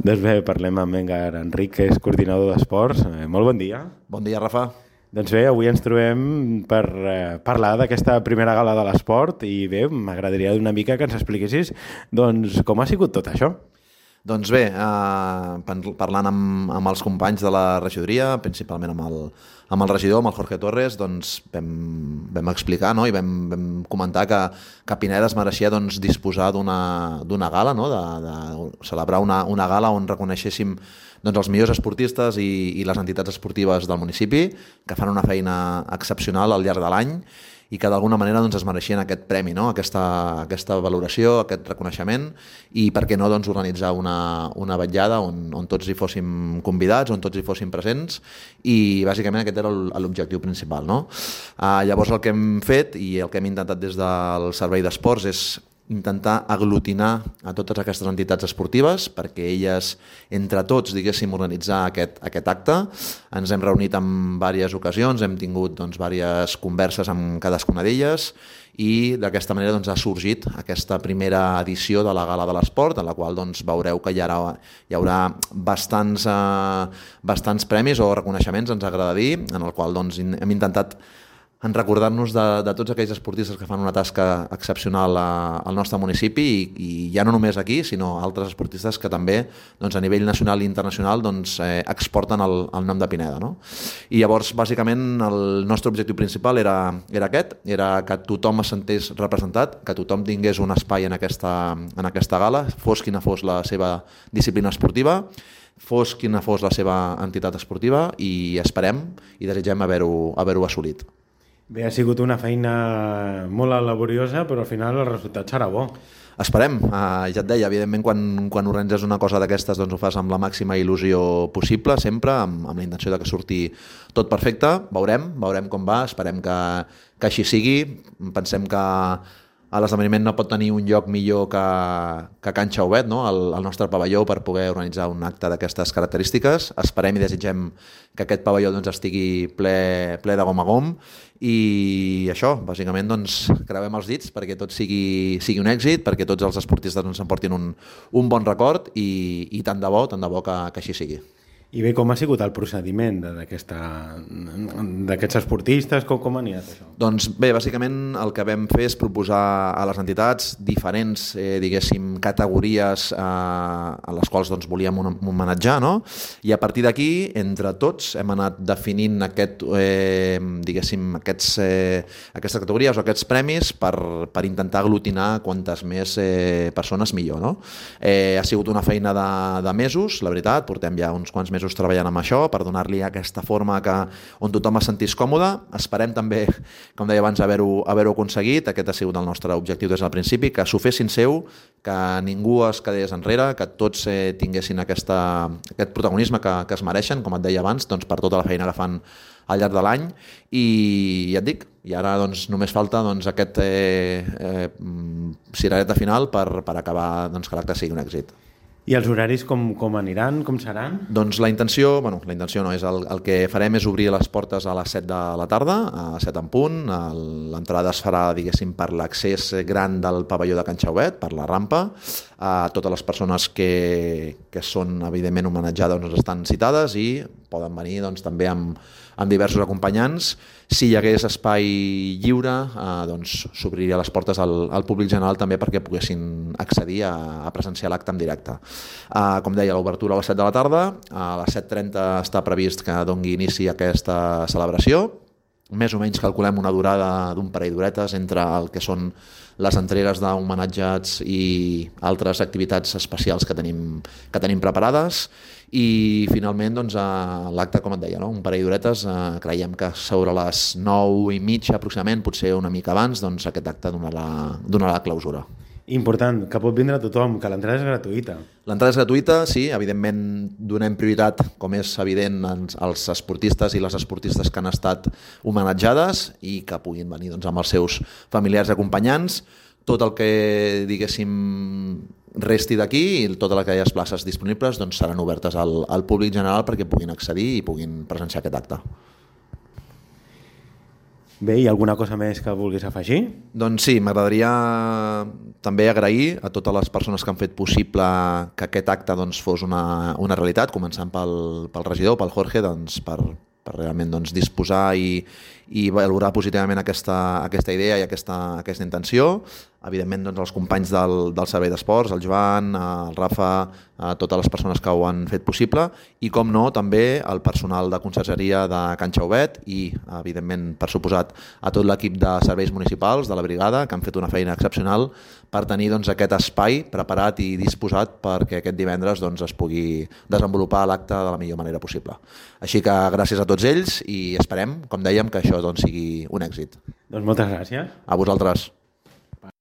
Doncs bé, parlem amb Engar Enric, que és coordinador d'esports. Eh, molt bon dia. Bon dia, Rafa. Doncs bé, avui ens trobem per eh, parlar d'aquesta primera gala de l'esport i bé, m'agradaria una mica que ens expliquessis doncs, com ha sigut tot això. Doncs bé, eh, parlant amb, amb els companys de la regidoria, principalment amb el, amb el regidor, amb el Jorge Torres, doncs vam, vam explicar no? i vam, vam comentar que, que Pineda es mereixia doncs, disposar d'una gala, no? de, de celebrar una, una gala on reconeixéssim doncs, els millors esportistes i, i les entitats esportives del municipi, que fan una feina excepcional al llarg de l'any i que d'alguna manera doncs, es mereixien aquest premi, no? aquesta, aquesta valoració, aquest reconeixement i per què no doncs, organitzar una, una vetllada on, on tots hi fóssim convidats, on tots hi fóssim presents i bàsicament aquest era l'objectiu principal. No? Uh, llavors el que hem fet i el que hem intentat des del Servei d'Esports és intentar aglutinar a totes aquestes entitats esportives perquè elles, entre tots, diguéssim, organitzar aquest, aquest acte. Ens hem reunit en diverses ocasions, hem tingut doncs, diverses converses amb cadascuna d'elles i d'aquesta manera doncs, ha sorgit aquesta primera edició de la Gala de l'Esport, en la qual doncs, veureu que hi haurà, hi haurà bastants, eh, bastants premis o reconeixements, ens agrada dir, en el qual doncs, hem intentat en recordar-nos de, de tots aquells esportistes que fan una tasca excepcional a, al nostre municipi i, i ja no només aquí, sinó altres esportistes que també doncs, a nivell nacional i internacional doncs, eh, exporten el, el nom de Pineda. No? I llavors, bàsicament, el nostre objectiu principal era, era aquest, era que tothom es sentés representat, que tothom tingués un espai en aquesta, en aquesta gala, fos quina fos la seva disciplina esportiva, fos quina fos la seva entitat esportiva i esperem i desitgem haver-ho haver, -ho, assolit. Bé, ha sigut una feina molt laboriosa, però al final el resultat serà bo. Esperem, uh, ja et deia, evidentment quan, quan organitzes una cosa d'aquestes doncs ho fas amb la màxima il·lusió possible, sempre, amb, amb la intenció de que surti tot perfecte, veurem, veurem com va, esperem que, que així sigui, pensem que l'esdeveniment no pot tenir un lloc millor que, que Can Xauvet, no? el, el nostre pavelló, per poder organitzar un acte d'aquestes característiques. Esperem i desitgem que aquest pavelló doncs, estigui ple, ple de gom a gom i això, bàsicament, doncs, creuem els dits perquè tot sigui, sigui un èxit, perquè tots els esportistes ens doncs, emportin un, un bon record i, i tant de bo, tant de bo que, que així sigui. I bé, com ha sigut el procediment d'aquests esportistes? Com, com ha anat això? Doncs bé, bàsicament el que vam fer és proposar a les entitats diferents, eh, diguéssim, categories eh, a les quals doncs, volíem homenatjar, no? I a partir d'aquí, entre tots, hem anat definint aquest, eh, diguéssim, aquests, eh, aquestes categories o aquests premis per, per intentar aglutinar quantes més eh, persones millor, no? Eh, ha sigut una feina de, de mesos, la veritat, portem ja uns quants mesos mesos treballant amb això per donar-li aquesta forma que, on tothom es sentís còmode. Esperem també, com deia abans, haver-ho haver, aconseguit. Aquest ha sigut el nostre objectiu des del principi, que s'ho fessin seu, que ningú es quedés enrere, que tots eh, tinguessin aquesta, aquest protagonisme que, que es mereixen, com et deia abans, doncs, per tota la feina que fan al llarg de l'any i ja et dic, i ara doncs, només falta doncs, aquest eh, eh, cirereta final per, per acabar doncs, que l'acte sigui un èxit. I els horaris com, com aniran, com seran? Doncs la intenció, bueno, la intenció no, és el, el que farem és obrir les portes a les 7 de la tarda, a 7 en punt. L'entrada es farà, diguéssim, per l'accés gran del pavelló de Can Xauet, per la rampa. A totes les persones que, que són, evidentment, homenatjades doncs, estan citades i poden venir doncs, també amb, amb diversos acompanyants. Si hi hagués espai lliure, eh, doncs s'obriria les portes al, al públic general també perquè poguessin accedir a, a presenciar l'acte en directe. Eh, com deia, l'obertura a les 7 de la tarda, a les 7.30 està previst que dongui inici aquesta celebració, més o menys calculem una durada d'un parell d'horetes entre el que són les entregues d'homenatjats i altres activitats especials que tenim, que tenim preparades i finalment doncs, l'acte, com et deia, no? un parell d'horetes, eh, creiem que sobre les 9 i mitja aproximadament, potser una mica abans, doncs, aquest acte donarà, donarà la clausura. Important, que pot vindre tothom, que l'entrada és gratuïta. L'entrada és gratuïta, sí, evidentment donem prioritat, com és evident, als esportistes i les esportistes que han estat homenatjades i que puguin venir doncs, amb els seus familiars i acompanyants. Tot el que, diguéssim, resti d'aquí i totes aquelles places disponibles doncs, seran obertes al, al públic general perquè puguin accedir i puguin presenciar aquest acte. Bé, hi ha alguna cosa més que vulguis afegir? Doncs sí, m'agradaria també agrair a totes les persones que han fet possible que aquest acte doncs, fos una, una realitat, començant pel, pel regidor, pel Jorge, doncs, per, per realment doncs, disposar i, i valorar positivament aquesta, aquesta idea i aquesta, aquesta intenció. Evidentment, doncs, els companys del, del Servei d'Esports, el Joan, el Rafa, a totes les persones que ho han fet possible i, com no, també el personal de consergeria de Can Xauvet i, evidentment, per suposat, a tot l'equip de serveis municipals de la brigada, que han fet una feina excepcional per tenir doncs, aquest espai preparat i disposat perquè aquest divendres doncs, es pugui desenvolupar l'acte de la millor manera possible. Així que gràcies a tots ells i esperem, com dèiem, que això doncs, sigui un èxit. Doncs moltes gràcies. A vosaltres.